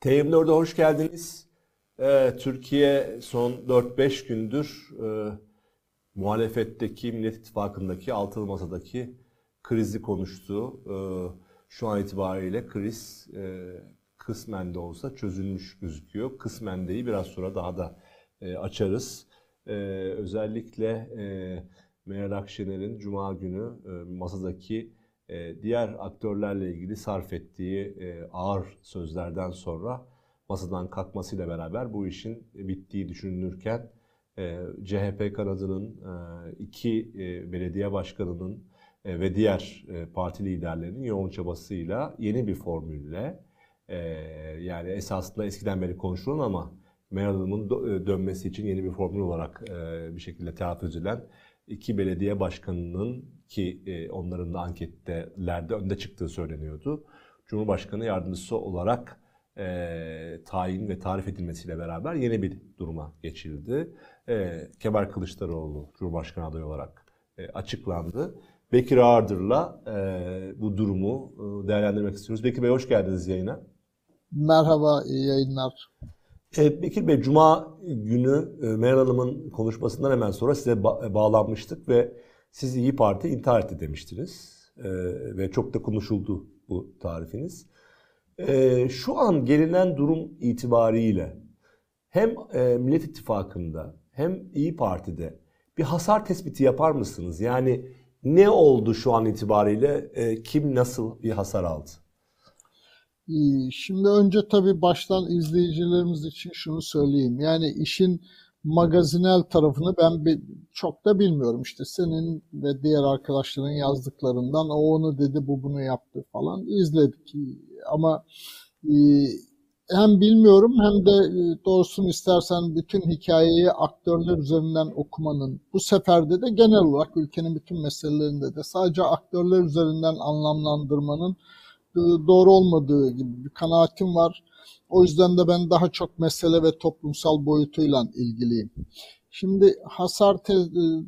TM4'e hoş geldiniz. Ee, Türkiye son 4-5 gündür e, muhalefetteki, Millet İttifakı'ndaki, altılı masadaki krizi konuştu. E, şu an itibariyle kriz e, kısmen de olsa çözülmüş gözüküyor. Kısmen deyi biraz sonra daha da e, açarız. E, özellikle e, Meral Akşener'in Cuma günü e, masadaki e, diğer aktörlerle ilgili sarf ettiği e, ağır sözlerden sonra masadan kalkmasıyla beraber bu işin bittiği düşünülürken e, CHP kanadının iki belediye başkanının ve diğer parti liderlerinin yoğun çabasıyla yeni bir formülle yani esasında eskiden beri konuşulan ama Meral Hanım'ın dönmesi için yeni bir formül olarak bir şekilde telaffuz edilen iki belediye başkanının ki e, onların da ankettelerde önde çıktığı söyleniyordu. Cumhurbaşkanı yardımcısı olarak e, tayin ve tarif edilmesiyle beraber yeni bir duruma geçildi. E, Kemal Kılıçdaroğlu Cumhurbaşkanı adayı olarak e, açıklandı. Bekir Ağırdır'la e, bu durumu e, değerlendirmek istiyoruz. Bekir Bey hoş geldiniz yayına. Merhaba, iyi yayınlar. Evet Bekir Bey, Cuma günü e, Meral Hanım'ın konuşmasından hemen sonra size ba- bağlanmıştık ve siz İyi Parti intihar etti demiştiniz. E, ve çok da konuşuldu bu tarifiniz. E, şu an gelinen durum itibariyle hem e, Millet İttifakı'nda hem İyi Parti'de bir hasar tespiti yapar mısınız? Yani ne oldu şu an itibariyle? E, kim nasıl bir hasar aldı? Şimdi önce tabii baştan izleyicilerimiz için şunu söyleyeyim. Yani işin magazinel tarafını ben çok da bilmiyorum. İşte senin ve diğer arkadaşların yazdıklarından o onu dedi, bu bunu yaptı falan izledik. Ama e, hem bilmiyorum hem de e, doğrusunu istersen bütün hikayeyi aktörler üzerinden okumanın bu seferde de genel olarak ülkenin bütün meselelerinde de sadece aktörler üzerinden anlamlandırmanın doğru olmadığı gibi bir kanaatim var. O yüzden de ben daha çok mesele ve toplumsal boyutuyla ilgiliyim. Şimdi hasar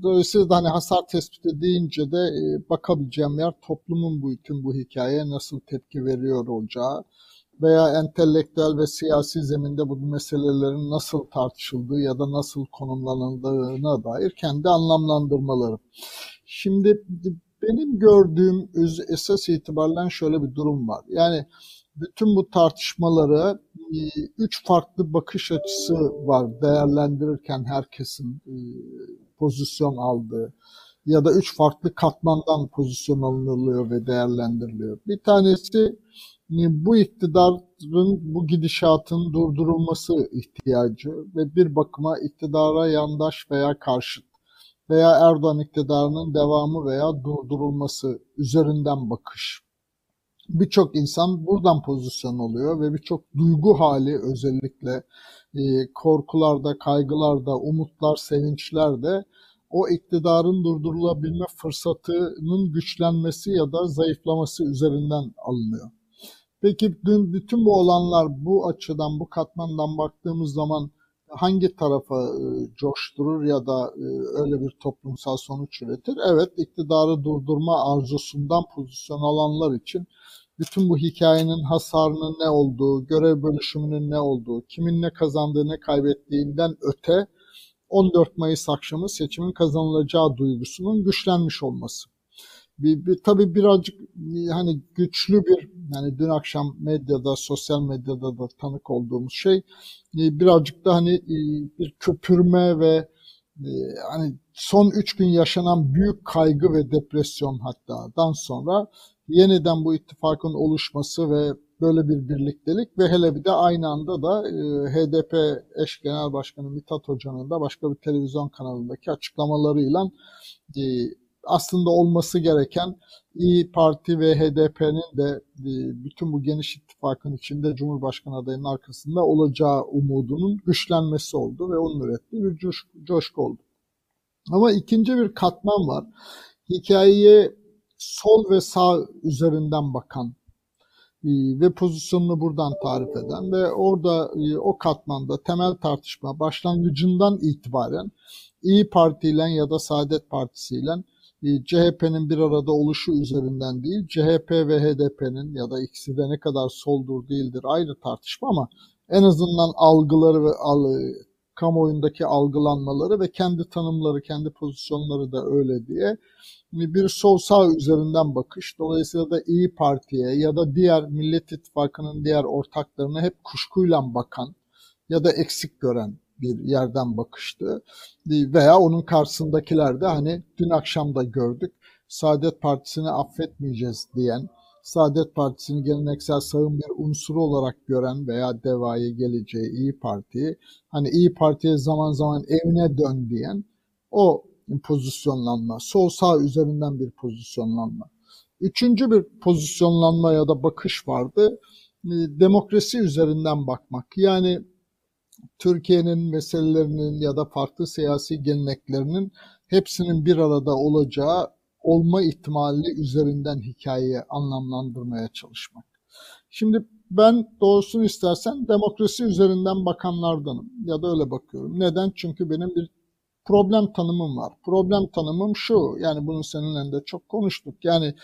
dolayısıyla da hani hasar tespiti deyince de e, bakabileceğim yer toplumun bu bütün bu hikayeye nasıl tepki veriyor olacağı veya entelektüel ve siyasi zeminde bu meselelerin nasıl tartışıldığı ya da nasıl konumlanıldığına dair kendi anlamlandırmalarım. Şimdi benim gördüğüm esas itibariyle şöyle bir durum var. Yani bütün bu tartışmaları e, üç farklı bakış açısı var değerlendirirken herkesin e, pozisyon aldığı ya da üç farklı katmandan pozisyon alınılıyor ve değerlendiriliyor. Bir tanesi e, bu iktidarın bu gidişatın durdurulması ihtiyacı ve bir bakıma iktidara yandaş veya karşıt veya Erdoğan iktidarının devamı veya durdurulması üzerinden bakış. Birçok insan buradan pozisyon alıyor ve birçok duygu hali özellikle e, korkularda, kaygılarda, umutlar, sevinçler de o iktidarın durdurulabilme fırsatının güçlenmesi ya da zayıflaması üzerinden alınıyor. Peki bütün bu olanlar bu açıdan, bu katmandan baktığımız zaman hangi tarafa e, coşturur ya da e, öyle bir toplumsal sonuç üretir? Evet, iktidarı durdurma arzusundan pozisyon alanlar için bütün bu hikayenin hasarının ne olduğu, görev bölüşümünün ne olduğu, kimin ne kazandığı ne kaybettiğinden öte 14 Mayıs akşamı seçimin kazanılacağı duygusunun güçlenmiş olması. Bir, bir, tabii birazcık hani güçlü bir yani dün akşam medyada, sosyal medyada da tanık olduğumuz şey e, birazcık da hani e, bir köpürme ve e, hani son üç gün yaşanan büyük kaygı ve depresyon hatta dan sonra yeniden bu ittifakın oluşması ve böyle bir birliktelik ve hele bir de aynı anda da HDP eş genel başkanı Mithat Hoca'nın da başka bir televizyon kanalındaki açıklamalarıyla aslında olması gereken İyi Parti ve HDP'nin de e, bütün bu geniş ittifakın içinde Cumhurbaşkanı adayının arkasında olacağı umudunun güçlenmesi oldu ve onun ürettiği bir coş, coşku oldu. Ama ikinci bir katman var. Hikayeye sol ve sağ üzerinden bakan ve pozisyonunu buradan tarif eden ve orada o katmanda temel tartışma başlangıcından itibaren İyi Parti ile ya da Saadet Partisi ile CHP'nin bir arada oluşu üzerinden değil, CHP ve HDP'nin ya da ikisi de ne kadar soldur değildir ayrı tartışma ama en azından algıları ve kamuoyundaki algılanmaları ve kendi tanımları, kendi pozisyonları da öyle diye bir sol sağ üzerinden bakış. Dolayısıyla da İyi Parti'ye ya da diğer Millet İttifakı'nın diğer ortaklarına hep kuşkuyla bakan ya da eksik gören bir yerden bakıştı. Veya onun karşısındakiler de hani dün akşam da gördük. Saadet Partisi'ni affetmeyeceğiz diyen, Saadet Partisi'ni geleneksel sağın bir unsuru olarak gören veya devaya geleceği İyi Parti'yi hani İyi Parti'ye zaman zaman evine dön diyen o pozisyonlanma, sol sağ üzerinden bir pozisyonlanma. Üçüncü bir pozisyonlanma ya da bakış vardı. Demokrasi üzerinden bakmak. Yani Türkiye'nin meselelerinin ya da farklı siyasi geleneklerinin hepsinin bir arada olacağı olma ihtimali üzerinden hikayeyi anlamlandırmaya çalışmak. Şimdi ben doğrusunu istersen demokrasi üzerinden bakanlardanım ya da öyle bakıyorum. Neden? Çünkü benim bir problem tanımım var. Problem tanımım şu, yani bunu seninle de çok konuştuk. Yani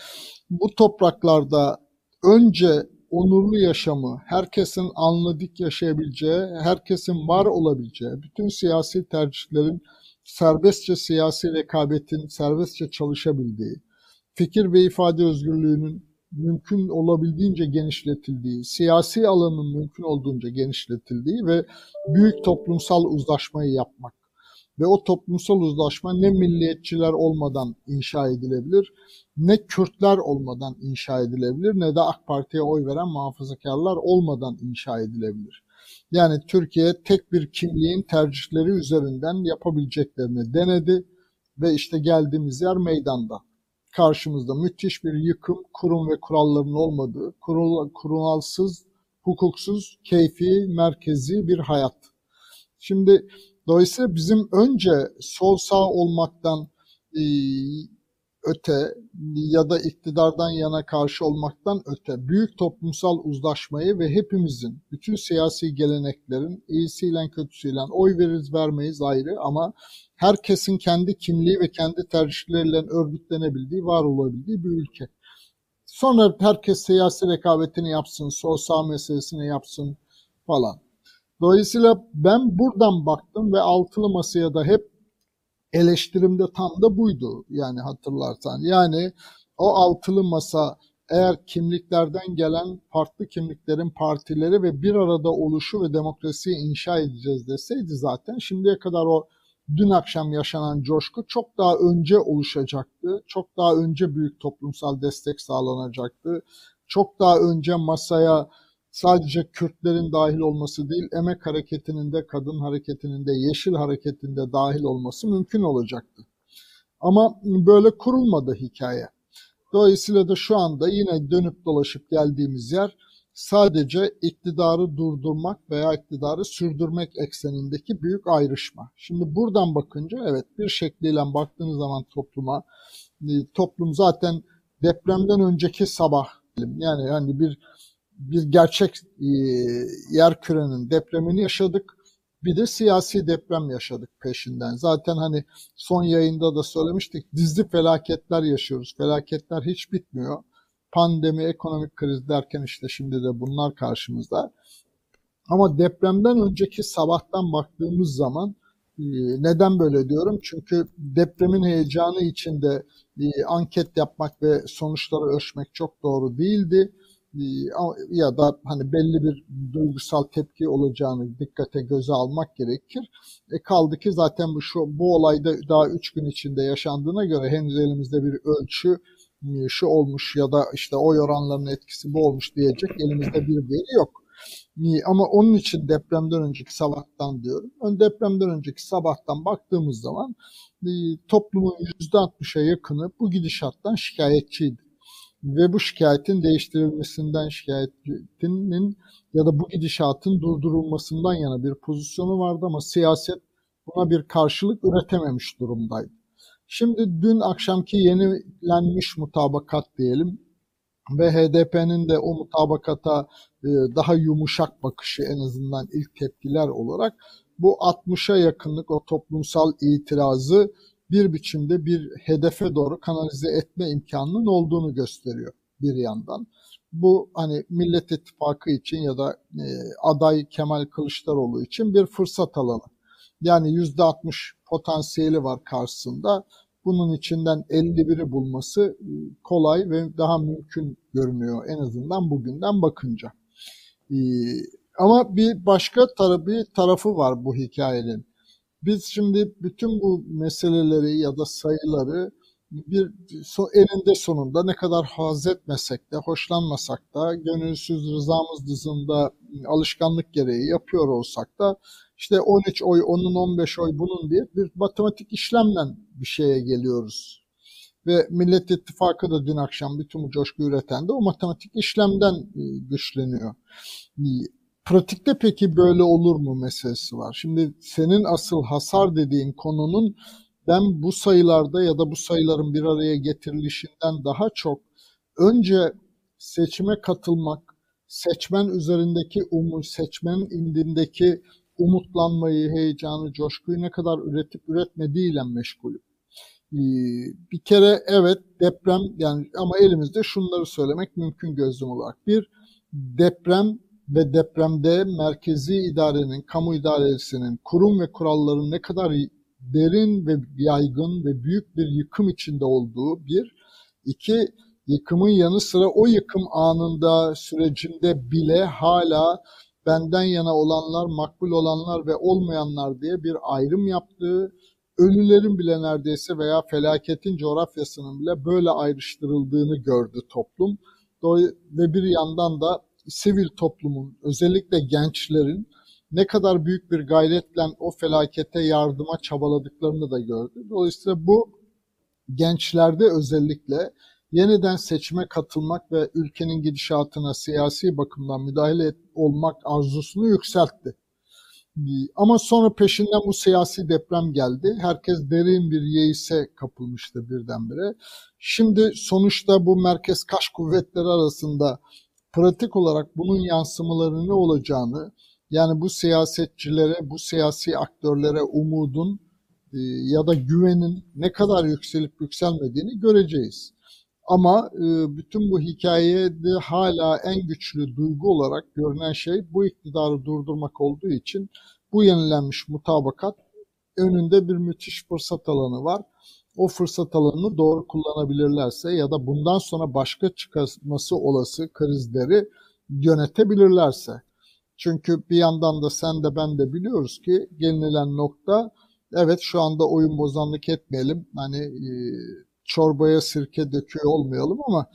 bu topraklarda önce onurlu yaşamı, herkesin anladık yaşayabileceği, herkesin var olabileceği, bütün siyasi tercihlerin serbestçe siyasi rekabetin serbestçe çalışabildiği, fikir ve ifade özgürlüğünün mümkün olabildiğince genişletildiği, siyasi alanın mümkün olduğunca genişletildiği ve büyük toplumsal uzlaşmayı yapmak. Ve o toplumsal uzlaşma ne milliyetçiler olmadan inşa edilebilir, ne Kürtler olmadan inşa edilebilir, ne de AK Parti'ye oy veren muhafazakarlar olmadan inşa edilebilir. Yani Türkiye tek bir kimliğin tercihleri üzerinden yapabileceklerini denedi ve işte geldiğimiz yer meydanda. Karşımızda müthiş bir yıkım, kurum ve kuralların olmadığı, kurul, kuralsız, hukuksuz, keyfi, merkezi bir hayat. Şimdi dolayısıyla bizim önce sol sağ olmaktan e, öte ya da iktidardan yana karşı olmaktan öte büyük toplumsal uzlaşmayı ve hepimizin bütün siyasi geleneklerin iyisiyle kötüsüyle oy veririz vermeyiz ayrı ama herkesin kendi kimliği ve kendi tercihleriyle örgütlenebildiği, var olabildiği bir ülke. Sonra herkes siyasi rekabetini yapsın, sosyal meselesini yapsın falan. Dolayısıyla ben buradan baktım ve altılı masaya da hep eleştirimde tam da buydu yani hatırlarsan. Yani o altılı masa eğer kimliklerden gelen farklı kimliklerin partileri ve bir arada oluşu ve demokrasiyi inşa edeceğiz deseydi zaten şimdiye kadar o dün akşam yaşanan coşku çok daha önce oluşacaktı. Çok daha önce büyük toplumsal destek sağlanacaktı. Çok daha önce masaya sadece Kürtlerin dahil olması değil, emek hareketinin de, kadın hareketinin de, yeşil hareketinde dahil olması mümkün olacaktı. Ama böyle kurulmadı hikaye. Dolayısıyla da şu anda yine dönüp dolaşıp geldiğimiz yer sadece iktidarı durdurmak veya iktidarı sürdürmek eksenindeki büyük ayrışma. Şimdi buradan bakınca evet bir şekliyle baktığınız zaman topluma e, toplum zaten depremden önceki sabah yani hani bir bir gerçek e, yer kürenin depremini yaşadık. Bir de siyasi deprem yaşadık peşinden. Zaten hani son yayında da söylemiştik dizli felaketler yaşıyoruz. Felaketler hiç bitmiyor. Pandemi, ekonomik kriz derken işte şimdi de bunlar karşımızda. Ama depremden önceki sabahtan baktığımız zaman e, neden böyle diyorum? Çünkü depremin heyecanı içinde e, anket yapmak ve sonuçları ölçmek çok doğru değildi ya da hani belli bir duygusal tepki olacağını dikkate göze almak gerekir. E kaldı ki zaten bu şu bu olayda daha üç gün içinde yaşandığına göre henüz elimizde bir ölçü e, şu olmuş ya da işte o oranlarının etkisi bu olmuş diyecek elimizde bir veri yok. E, ama onun için depremden önceki sabahtan diyorum. Ön depremden önceki sabahtan baktığımız zaman e, toplumun %60'a yakını bu gidişattan şikayetçiydi ve bu şikayetin değiştirilmesinden şikayetinin ya da bu gidişatın durdurulmasından yana bir pozisyonu vardı ama siyaset buna bir karşılık üretememiş durumdaydı. Şimdi dün akşamki yenilenmiş mutabakat diyelim ve HDP'nin de o mutabakata e, daha yumuşak bakışı en azından ilk tepkiler olarak bu 60'a yakınlık o toplumsal itirazı bir biçimde bir hedefe doğru kanalize etme imkanının olduğunu gösteriyor bir yandan. Bu hani Millet İttifakı için ya da e, aday Kemal Kılıçdaroğlu için bir fırsat alanı. Yani %60 potansiyeli var karşısında. Bunun içinden 51'i bulması e, kolay ve daha mümkün görünüyor en azından bugünden bakınca. E, ama bir başka tarafı, bir tarafı var bu hikayenin. Biz şimdi bütün bu meseleleri ya da sayıları bir eninde sonunda ne kadar haz etmesek de, hoşlanmasak da, gönülsüz rızamız dızında alışkanlık gereği yapıyor olsak da işte 13 oy, onun 15 oy bunun diye bir matematik işlemle bir şeye geliyoruz. Ve Millet İttifakı da dün akşam bütün bu coşku üreten de o matematik işlemden e, güçleniyor. Pratikte peki böyle olur mu meselesi var. Şimdi senin asıl hasar dediğin konunun ben bu sayılarda ya da bu sayıların bir araya getirilişinden daha çok önce seçime katılmak, seçmen üzerindeki umut, seçmen indindeki umutlanmayı, heyecanı, coşkuyu ne kadar üretip üretmediğiyle meşgulüm. Ee, bir kere evet deprem yani ama elimizde şunları söylemek mümkün gözlem olarak. Bir, deprem ve depremde merkezi idarenin, kamu idaresinin, kurum ve kuralların ne kadar derin ve yaygın ve büyük bir yıkım içinde olduğu bir. iki yıkımın yanı sıra o yıkım anında sürecinde bile hala benden yana olanlar, makbul olanlar ve olmayanlar diye bir ayrım yaptığı, ölülerin bile neredeyse veya felaketin coğrafyasının bile böyle ayrıştırıldığını gördü toplum. Ve bir yandan da sivil toplumun, özellikle gençlerin ne kadar büyük bir gayretle o felakete yardıma çabaladıklarını da gördü. Dolayısıyla bu gençlerde özellikle yeniden seçime katılmak ve ülkenin gidişatına siyasi bakımdan müdahale et, olmak arzusunu yükseltti. Ama sonra peşinden bu siyasi deprem geldi. Herkes derin bir yeise kapılmıştı birdenbire. Şimdi sonuçta bu merkez kaş kuvvetleri arasında pratik olarak bunun yansımaları ne olacağını, yani bu siyasetçilere, bu siyasi aktörlere umudun e, ya da güvenin ne kadar yükselip yükselmediğini göreceğiz. Ama e, bütün bu hikayede hala en güçlü duygu olarak görünen şey bu iktidarı durdurmak olduğu için bu yenilenmiş mutabakat önünde bir müthiş fırsat alanı var. O fırsat alanını doğru kullanabilirlerse ya da bundan sonra başka çıkması olası krizleri yönetebilirlerse. Çünkü bir yandan da sen de ben de biliyoruz ki gelinilen nokta evet şu anda oyun bozanlık etmeyelim. Hani e, çorbaya sirke döküyor olmayalım ama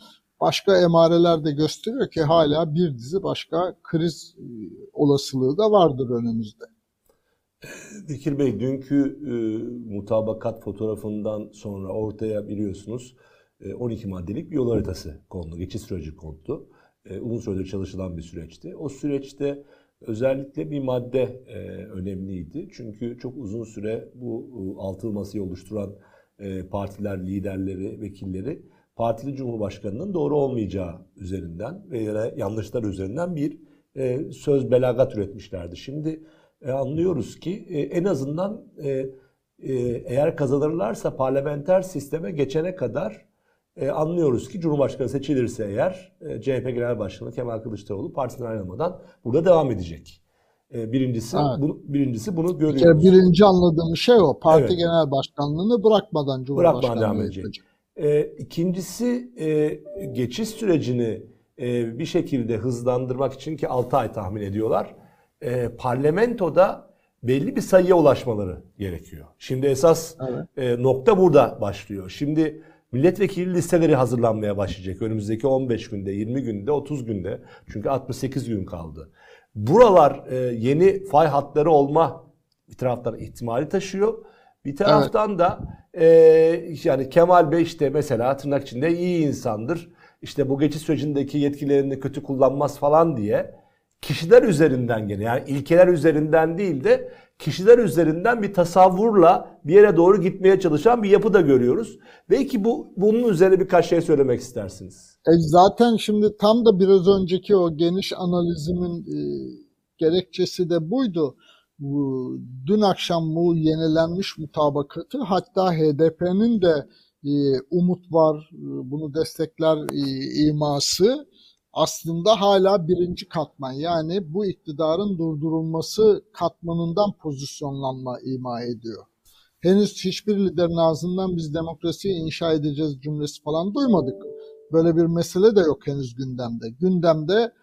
başka emareler de gösteriyor ki hala bir dizi başka kriz e, olasılığı da vardır önümüzde. Bekir Bey dünkü e, mutabakat fotoğrafından sonra ortaya biliyorsunuz e, 12 maddelik bir yol haritası kondu, geçiş süreci kondu. E, uzun süredir çalışılan bir süreçti. O süreçte özellikle bir madde e, önemliydi. Çünkü çok uzun süre bu e, altılı masayı oluşturan e, partiler, liderleri, vekilleri partili cumhurbaşkanının doğru olmayacağı üzerinden veya yanlışlar üzerinden bir e, söz belagat üretmişlerdi. Şimdi e, anlıyoruz ki e, en azından e, e, eğer kazanırlarsa parlamenter sisteme geçene kadar e, anlıyoruz ki Cumhurbaşkanı seçilirse eğer e, CHP Genel Başkanı Kemal Kılıçdaroğlu partisinden ayrılmadan burada devam edecek. E, birincisi evet. bu, birincisi bunu görüyoruz. Bir birinci anladığım şey o. Parti evet. genel başkanlığını bırakmadan Cumhurbaşkanlığı devam edecek. E, ikincisi e, geçiş sürecini e, bir şekilde hızlandırmak için ki 6 ay tahmin ediyorlar. E, parlamentoda belli bir sayıya ulaşmaları gerekiyor. Şimdi esas evet. e, nokta burada başlıyor. Şimdi milletvekili listeleri hazırlanmaya başlayacak önümüzdeki 15 günde, 20 günde, 30 günde. Çünkü 68 gün kaldı. Buralar e, yeni fay hatları olma bir taraftan ihtimali taşıyor. Bir taraftan evet. da e, yani Kemal Bey işte mesela tırnak içinde iyi insandır. İşte bu geçiş sürecindeki yetkilerini kötü kullanmaz falan diye kişiler üzerinden gene yani ilkeler üzerinden değil de kişiler üzerinden bir tasavvurla bir yere doğru gitmeye çalışan bir yapı da görüyoruz. Belki bu bunun üzerine birkaç şey söylemek istersiniz. E zaten şimdi tam da biraz önceki o geniş analizimin e, gerekçesi de buydu. Bu, dün akşam bu yenilenmiş mutabakatı hatta HDP'nin de e, umut var, e, bunu destekler e, iması aslında hala birinci katman yani bu iktidarın durdurulması katmanından pozisyonlanma ima ediyor. Henüz hiçbir liderin ağzından biz demokrasiyi inşa edeceğiz cümlesi falan duymadık. Böyle bir mesele de yok henüz gündemde. Gündemde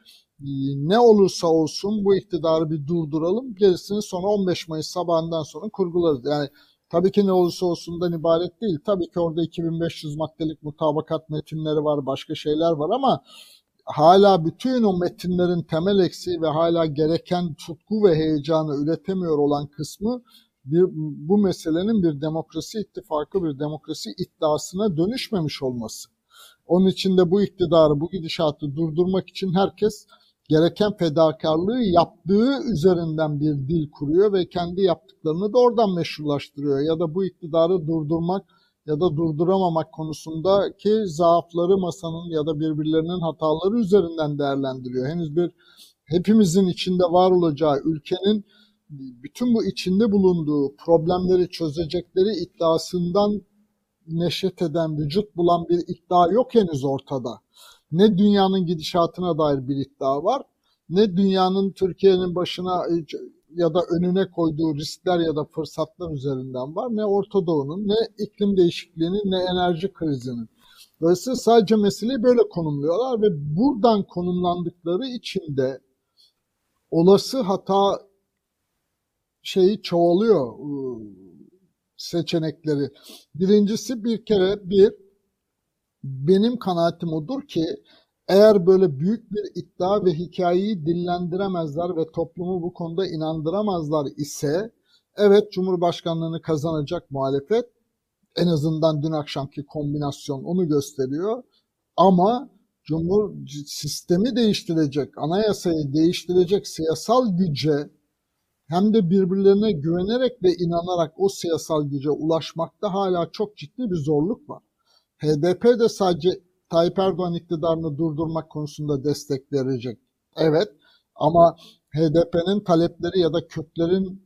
e, ne olursa olsun bu iktidarı bir durduralım. Gerisini sonra 15 Mayıs sabahından sonra kurgularız. Yani tabii ki ne olursa olsundan ibaret değil. Tabii ki orada 2500 maddelik mutabakat metinleri var, başka şeyler var ama hala bütün o metinlerin temel eksiği ve hala gereken tutku ve heyecanı üretemiyor olan kısmı bir, bu meselenin bir demokrasi ittifakı, bir demokrasi iddiasına dönüşmemiş olması. Onun için de bu iktidarı, bu gidişatı durdurmak için herkes gereken fedakarlığı yaptığı üzerinden bir dil kuruyor ve kendi yaptıklarını da oradan meşrulaştırıyor. Ya da bu iktidarı durdurmak ya da durduramamak konusundaki zaafları masanın ya da birbirlerinin hataları üzerinden değerlendiriyor. Henüz bir hepimizin içinde var olacağı ülkenin bütün bu içinde bulunduğu problemleri çözecekleri iddiasından neşet eden, vücut bulan bir iddia yok henüz ortada. Ne dünyanın gidişatına dair bir iddia var, ne dünyanın Türkiye'nin başına ya da önüne koyduğu riskler ya da fırsatlar üzerinden var. Ne Orta Doğu'nun, ne iklim değişikliğinin, ne enerji krizinin. Dolayısıyla sadece meseleyi böyle konumluyorlar ve buradan konumlandıkları için de olası hata şeyi çoğalıyor ıı, seçenekleri. Birincisi bir kere bir benim kanaatim odur ki eğer böyle büyük bir iddia ve hikayeyi dillendiremezler ve toplumu bu konuda inandıramazlar ise evet Cumhurbaşkanlığını kazanacak muhalefet en azından dün akşamki kombinasyon onu gösteriyor. Ama Cumhur sistemi değiştirecek, anayasayı değiştirecek siyasal güce hem de birbirlerine güvenerek ve inanarak o siyasal güce ulaşmakta hala çok ciddi bir zorluk var. HDP de sadece Tayyip Erdoğan iktidarını durdurmak konusunda destek verecek. Evet ama HDP'nin talepleri ya da Kürtlerin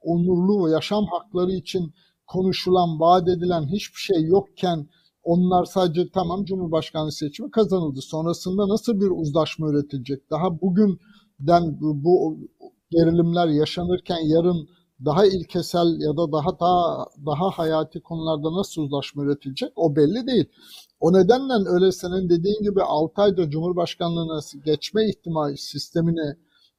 onurlu yaşam hakları için konuşulan, vaat edilen hiçbir şey yokken onlar sadece tamam Cumhurbaşkanlığı seçimi kazanıldı. Sonrasında nasıl bir uzlaşma üretilecek? Daha bugünden bu gerilimler yaşanırken yarın daha ilkesel ya da daha daha daha hayati konularda nasıl uzlaşma üretilecek o belli değil. O nedenle öyle senin dediğin gibi 6 ayda Cumhurbaşkanlığına geçme ihtimali, sistemini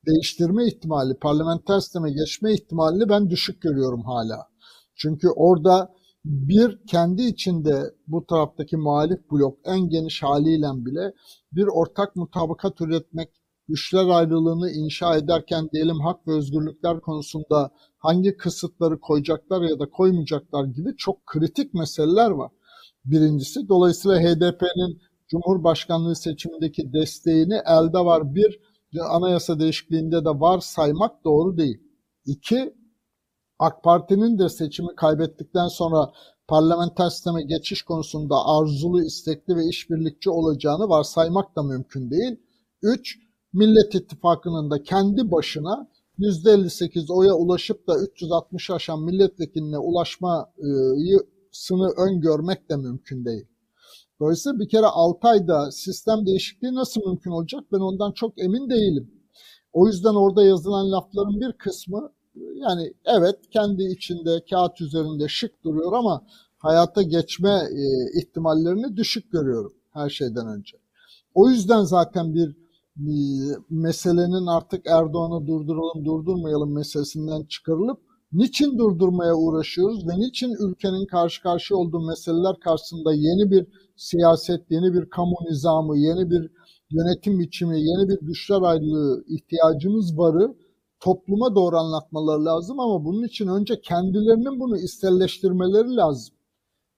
değiştirme ihtimali, parlamenter sisteme geçme ihtimalini ben düşük görüyorum hala. Çünkü orada bir kendi içinde bu taraftaki muhalif blok en geniş haliyle bile bir ortak mutabakat üretmek, güçler ayrılığını inşa ederken diyelim hak ve özgürlükler konusunda hangi kısıtları koyacaklar ya da koymayacaklar gibi çok kritik meseleler var birincisi. Dolayısıyla HDP'nin Cumhurbaşkanlığı seçimindeki desteğini elde var. Bir, anayasa değişikliğinde de var saymak doğru değil. İki, AK Parti'nin de seçimi kaybettikten sonra parlamenter sisteme geçiş konusunda arzulu, istekli ve işbirlikçi olacağını varsaymak da mümkün değil. Üç, Millet İttifakı'nın da kendi başına %58 oya ulaşıp da 360 aşan milletvekiline ulaşmayı sını öngörmek de mümkün değil. Dolayısıyla bir kere 6 ayda sistem değişikliği nasıl mümkün olacak ben ondan çok emin değilim. O yüzden orada yazılan lafların bir kısmı yani evet kendi içinde kağıt üzerinde şık duruyor ama hayata geçme e, ihtimallerini düşük görüyorum her şeyden önce. O yüzden zaten bir, bir meselenin artık Erdoğan'ı durduralım durdurmayalım meselesinden çıkarılıp niçin durdurmaya uğraşıyoruz ve niçin ülkenin karşı karşıya olduğu meseleler karşısında yeni bir siyaset, yeni bir kamu nizamı, yeni bir yönetim biçimi, yeni bir güçler ayrılığı ihtiyacımız varı topluma doğru anlatmaları lazım ama bunun için önce kendilerinin bunu isterleştirmeleri lazım.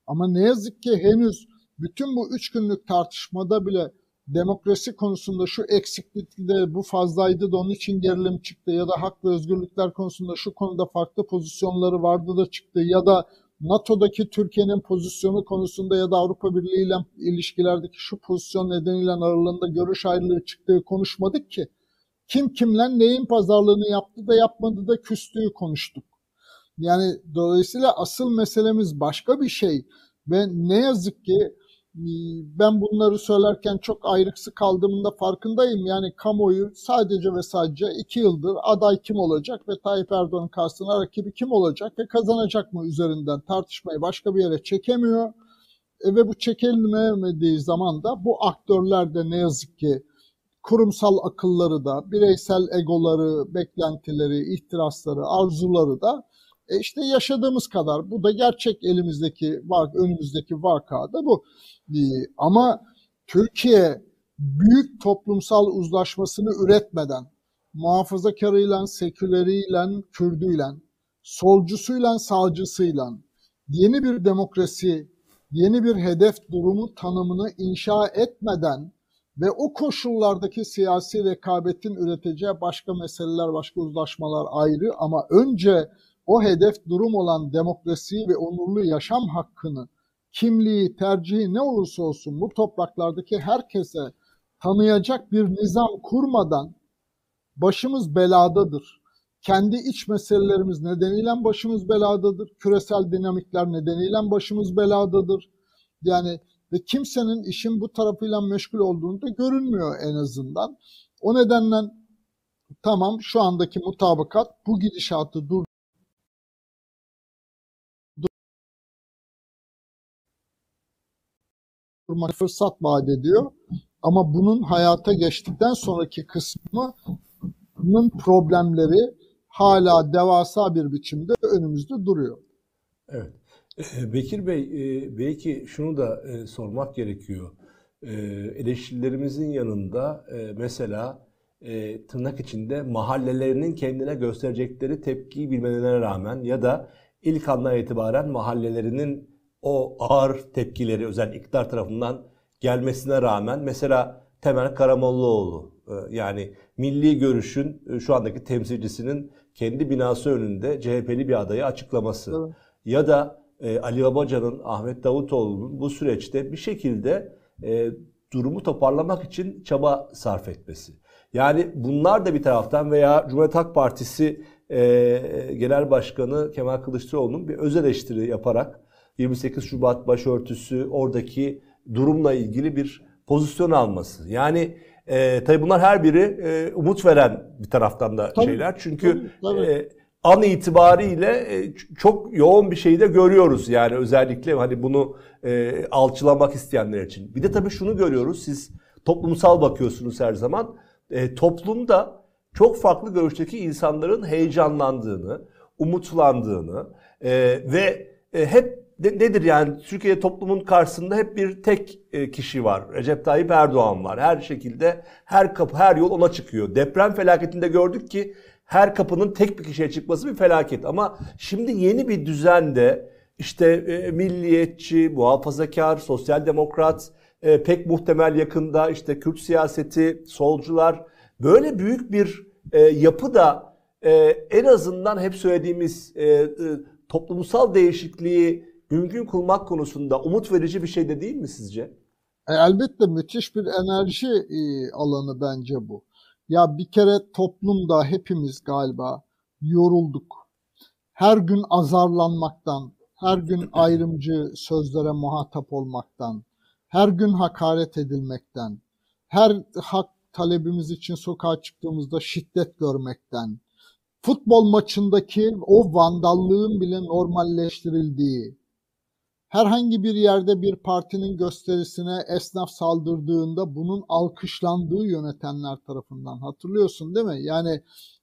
Ama ne yazık ki henüz bütün bu üç günlük tartışmada bile demokrasi konusunda şu eksiklikte bu fazlaydı da onun için gerilim çıktı ya da hak ve özgürlükler konusunda şu konuda farklı pozisyonları vardı da çıktı ya da NATO'daki Türkiye'nin pozisyonu konusunda ya da Avrupa Birliği ile ilişkilerdeki şu pozisyon nedeniyle aralarında görüş ayrılığı çıktığı konuşmadık ki. Kim kimle neyin pazarlığını yaptı da yapmadı da küstüğü konuştuk. Yani dolayısıyla asıl meselemiz başka bir şey ve ne yazık ki ben bunları söylerken çok ayrıksı kaldığımda farkındayım. Yani kamuoyu sadece ve sadece iki yıldır aday kim olacak ve Tayyip Erdoğan'ın karşısına rakibi kim olacak ve kazanacak mı üzerinden tartışmayı başka bir yere çekemiyor. E, ve bu çekilmediği zaman da bu aktörler de ne yazık ki kurumsal akılları da, bireysel egoları, beklentileri, ihtirasları, arzuları da e işte yaşadığımız kadar. Bu da gerçek elimizdeki, önümüzdeki vakada bu. E, ama Türkiye büyük toplumsal uzlaşmasını üretmeden muhafazakarıyla, seküleriyle, Kürdüyle, solcusuyla, sağcısıyla yeni bir demokrasi, yeni bir hedef durumu tanımını inşa etmeden ve o koşullardaki siyasi rekabetin üreteceği başka meseleler, başka uzlaşmalar ayrı ama önce o hedef durum olan demokrasiyi ve onurlu yaşam hakkını, kimliği, tercihi ne olursa olsun bu topraklardaki herkese tanıyacak bir nizam kurmadan başımız beladadır. Kendi iç meselelerimiz nedeniyle başımız beladadır. Küresel dinamikler nedeniyle başımız beladadır. Yani ve kimsenin işin bu tarafıyla meşgul olduğunu da görünmüyor en azından. O nedenle tamam şu andaki mutabakat bu gidişatı dur durma fırsat vaat ediyor. Ama bunun hayata geçtikten sonraki kısmının problemleri hala devasa bir biçimde önümüzde duruyor. Evet. Ee, Bekir Bey, e, belki şunu da e, sormak gerekiyor. E, eleştirilerimizin yanında mesela tırnak içinde mahallelerinin kendine gösterecekleri tepkiyi bilmelerine rağmen ya da ilk andan itibaren mahallelerinin o ağır tepkileri özellikle iktidar tarafından gelmesine rağmen mesela Temel Karamollaoğlu yani milli görüşün şu andaki temsilcisinin kendi binası önünde CHP'li bir adayı açıklaması evet. ya da e, Ali Babacan'ın, Ahmet Davutoğlu'nun bu süreçte bir şekilde e, durumu toparlamak için çaba sarf etmesi. Yani bunlar da bir taraftan veya Cumhuriyet Halk Partisi e, Genel Başkanı Kemal Kılıçdaroğlu'nun bir öz eleştiri yaparak 28 Şubat başörtüsü oradaki durumla ilgili bir pozisyon alması. Yani e, tabii bunlar her biri e, umut veren bir taraftan da tabii, şeyler. Çünkü tabii, tabii. E, an itibariyle e, çok yoğun bir şeyi de görüyoruz. Yani özellikle hani bunu e, alçılamak isteyenler için. Bir de tabii şunu görüyoruz. Siz toplumsal bakıyorsunuz her zaman. E, toplumda çok farklı görüşteki insanların heyecanlandığını, umutlandığını e, ve e, hep nedir yani Türkiye toplumun karşısında hep bir tek e, kişi var. Recep Tayyip Erdoğan var. Her şekilde her kapı her yol ona çıkıyor. Deprem felaketinde gördük ki her kapının tek bir kişiye çıkması bir felaket. Ama şimdi yeni bir düzende işte e, milliyetçi, muhafazakar, sosyal demokrat, e, pek muhtemel yakında işte Kürt siyaseti, solcular böyle büyük bir e, yapı da en azından hep söylediğimiz toplumsal değişikliği mümkün kılmak konusunda umut verici bir şey de değil mi sizce? E, elbette müthiş bir enerji e, alanı bence bu. Ya bir kere toplumda hepimiz galiba yorulduk. Her gün azarlanmaktan, her gün ayrımcı sözlere muhatap olmaktan, her gün hakaret edilmekten, her hak talebimiz için sokağa çıktığımızda şiddet görmekten, futbol maçındaki o vandallığın bile normalleştirildiği, herhangi bir yerde bir partinin gösterisine esnaf saldırdığında bunun alkışlandığı yönetenler tarafından hatırlıyorsun değil mi? Yani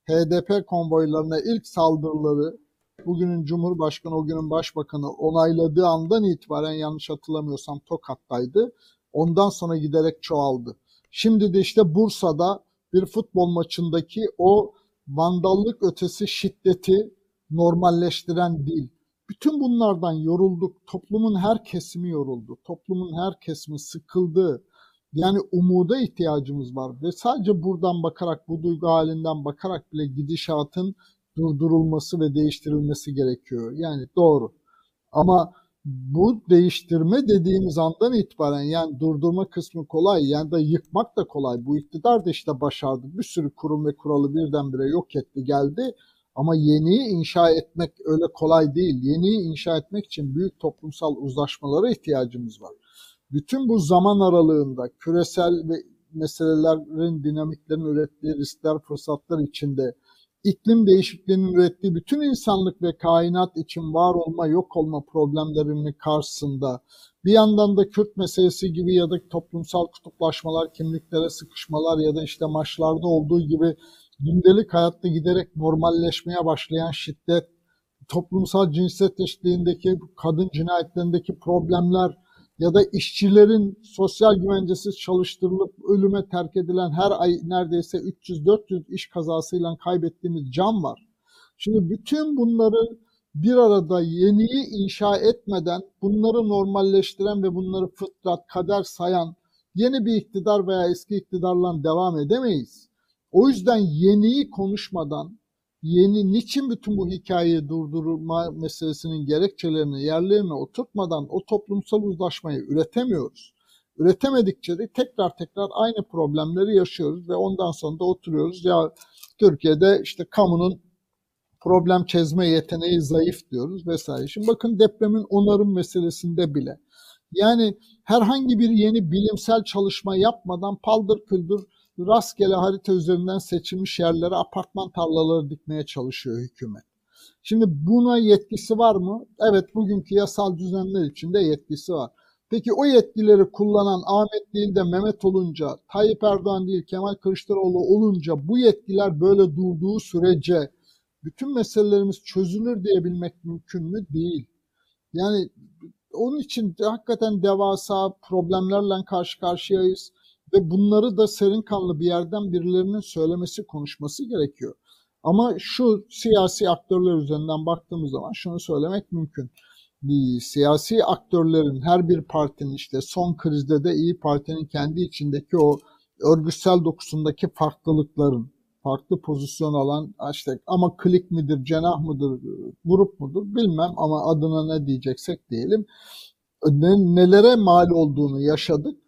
HDP konvoylarına ilk saldırıları bugünün Cumhurbaşkanı o günün Başbakanı onayladığı andan itibaren yanlış hatırlamıyorsam Tokat'taydı. Ondan sonra giderek çoğaldı. Şimdi de işte Bursa'da bir futbol maçındaki o vandallık ötesi şiddeti normalleştiren dil bütün bunlardan yorulduk. Toplumun her kesimi yoruldu. Toplumun her kesimi sıkıldı. Yani umuda ihtiyacımız var ve sadece buradan bakarak, bu duygu halinden bakarak bile gidişatın durdurulması ve değiştirilmesi gerekiyor. Yani doğru. Ama bu değiştirme dediğimiz andan itibaren yani durdurma kısmı kolay yani da yıkmak da kolay. Bu iktidar da işte başardı. Bir sürü kurum ve kuralı birdenbire yok etti geldi. Ama yeniyi inşa etmek öyle kolay değil. Yeniyi inşa etmek için büyük toplumsal uzlaşmalara ihtiyacımız var. Bütün bu zaman aralığında küresel ve meselelerin, dinamiklerin ürettiği riskler, fırsatlar içinde iklim değişikliğinin ürettiği bütün insanlık ve kainat için var olma, yok olma problemlerinin karşısında bir yandan da Kürt meselesi gibi ya da toplumsal kutuplaşmalar, kimliklere sıkışmalar ya da işte maçlarda olduğu gibi gündelik hayatta giderek normalleşmeye başlayan şiddet, toplumsal cinsiyet eşitliğindeki kadın cinayetlerindeki problemler, ya da işçilerin sosyal güvencesiz çalıştırılıp ölüme terk edilen her ay neredeyse 300-400 iş kazasıyla kaybettiğimiz can var. Şimdi bütün bunları bir arada yeniyi inşa etmeden bunları normalleştiren ve bunları fıtrat, kader sayan yeni bir iktidar veya eski iktidarla devam edemeyiz. O yüzden yeniyi konuşmadan, yeni niçin bütün bu hikayeyi durdurma meselesinin gerekçelerini yerlerine oturtmadan o toplumsal uzlaşmayı üretemiyoruz. Üretemedikçe de tekrar tekrar aynı problemleri yaşıyoruz ve ondan sonra da oturuyoruz. Ya Türkiye'de işte kamunun problem çözme yeteneği zayıf diyoruz vesaire. Şimdi bakın depremin onarım meselesinde bile. Yani herhangi bir yeni bilimsel çalışma yapmadan paldır küldür rastgele harita üzerinden seçilmiş yerlere apartman tarlaları dikmeye çalışıyor hükümet. Şimdi buna yetkisi var mı? Evet bugünkü yasal düzenler içinde yetkisi var. Peki o yetkileri kullanan Ahmet değil de Mehmet olunca, Tayyip Erdoğan değil Kemal Kılıçdaroğlu olunca bu yetkiler böyle durduğu sürece bütün meselelerimiz çözülür diyebilmek mümkün mü? Değil. Yani onun için hakikaten devasa problemlerle karşı karşıyayız ve bunları da serin kanlı bir yerden birilerinin söylemesi, konuşması gerekiyor. Ama şu siyasi aktörler üzerinden baktığımız zaman şunu söylemek mümkün. Siyasi aktörlerin her bir partinin işte son krizde de İyi Parti'nin kendi içindeki o örgütsel dokusundaki farklılıkların, farklı pozisyon alan işte ama klik midir, cenah mıdır, grup mudur bilmem ama adına ne diyeceksek diyelim nelere mal olduğunu yaşadık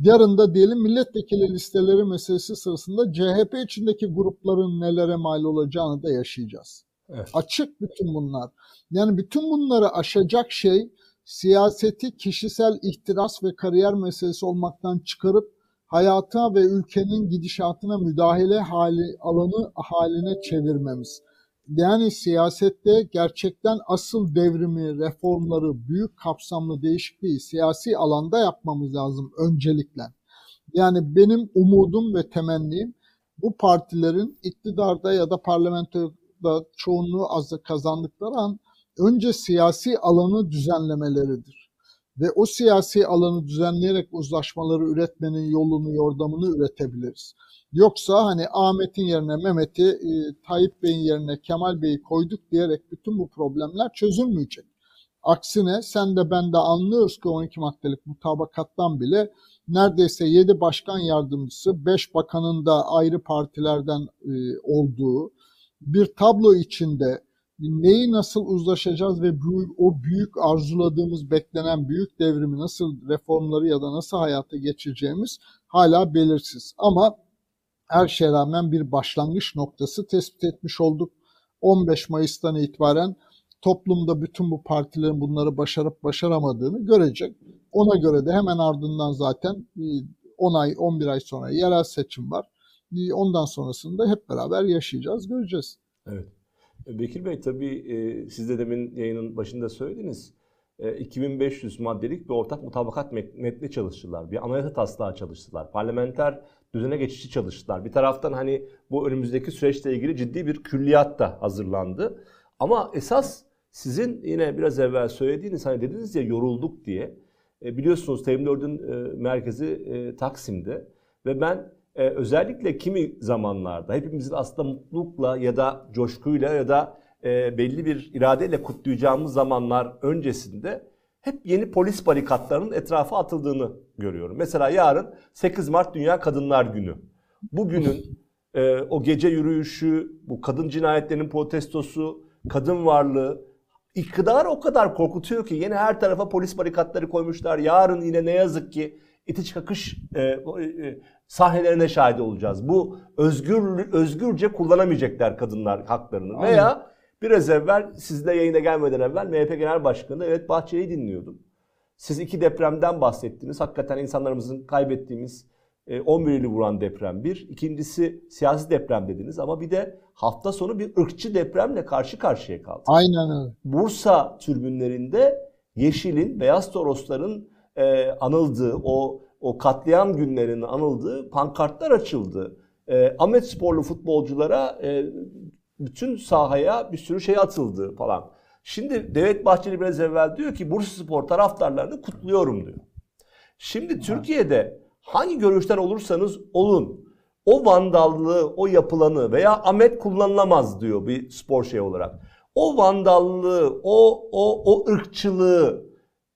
Yarın da diyelim milletvekili listeleri meselesi sırasında CHP içindeki grupların nelere mal olacağını da yaşayacağız. Evet. Açık bütün bunlar. Yani bütün bunları aşacak şey siyaseti kişisel ihtiras ve kariyer meselesi olmaktan çıkarıp hayata ve ülkenin gidişatına müdahale hali alanı haline çevirmemiz. Yani siyasette gerçekten asıl devrimi, reformları, büyük kapsamlı değişikliği siyasi alanda yapmamız lazım öncelikle. Yani benim umudum ve temennim bu partilerin iktidarda ya da parlamentoda çoğunluğu az kazandıkları an önce siyasi alanı düzenlemeleridir. Ve o siyasi alanı düzenleyerek uzlaşmaları üretmenin yolunu, yordamını üretebiliriz. Yoksa hani Ahmet'in yerine Mehmet'i, e, Tayyip Bey'in yerine Kemal Bey'i koyduk diyerek bütün bu problemler çözülmeyecek. Aksine sen de ben de anlıyoruz ki 12 maddelik mutabakattan bile neredeyse 7 başkan yardımcısı, 5 bakanın da ayrı partilerden e, olduğu bir tablo içinde neyi nasıl uzlaşacağız ve büyük, o büyük arzuladığımız beklenen büyük devrimi nasıl reformları ya da nasıl hayata geçireceğimiz hala belirsiz. Ama her şeye rağmen bir başlangıç noktası tespit etmiş olduk. 15 Mayıs'tan itibaren toplumda bütün bu partilerin bunları başarıp başaramadığını görecek. Ona göre de hemen ardından zaten 10 ay 11 ay sonra yerel seçim var. Ondan sonrasında hep beraber yaşayacağız, göreceğiz. Evet. Bekir Bey tabii e, siz de demin yayının başında söylediniz. 2500 e, maddelik bir ortak mutabakat metni çalıştılar. Bir anayasa taslağı çalıştılar. Parlamenter düzene geçişi çalıştılar. Bir taraftan hani bu önümüzdeki süreçle ilgili ciddi bir külliyat da hazırlandı. Ama esas sizin yine biraz evvel söylediğiniz hani dediniz ya yorulduk diye. E, biliyorsunuz TM4'ün e, merkezi e, Taksim'de ve ben e, özellikle kimi zamanlarda hepimizin aslında mutlulukla ya da coşkuyla ya da e, belli bir iradeyle kutlayacağımız zamanlar öncesinde hep yeni polis barikatlarının etrafa atıldığını görüyorum. Mesela yarın 8 Mart Dünya Kadınlar Günü. Bugünün e, o gece yürüyüşü, bu kadın cinayetlerinin protestosu, kadın varlığı, iktidar o kadar korkutuyor ki yine her tarafa polis barikatları koymuşlar. Yarın yine ne yazık ki itiş kakış e, e, sahnelerine şahit olacağız. Bu özgür özgürce kullanamayacaklar kadınlar haklarını. Aynen. Veya biraz evvel sizle yayına gelmeden evvel MHP Genel Başkanı evet Bahçeli'yi dinliyordum. Siz iki depremden bahsettiniz. Hakikaten insanlarımızın kaybettiğimiz 11 e, ili vuran deprem bir. İkincisi siyasi deprem dediniz ama bir de hafta sonu bir ırkçı depremle karşı karşıya kaldık. Aynen öyle. Bursa türbünlerinde Yeşil'in, Beyaz Torosların e, anıldığı, o o katliam günlerinin anıldığı pankartlar açıldı. E, Ahmet sporlu futbolculara e, bütün sahaya bir sürü şey atıldı falan. Şimdi Devlet Bahçeli biraz evvel diyor ki Bursa Spor taraftarlarını kutluyorum diyor. Şimdi Türkiye'de hangi görüşten olursanız olun o vandallığı, o yapılanı veya Ahmet kullanılamaz diyor bir spor şey olarak. O vandallığı, o o o ırkçılığı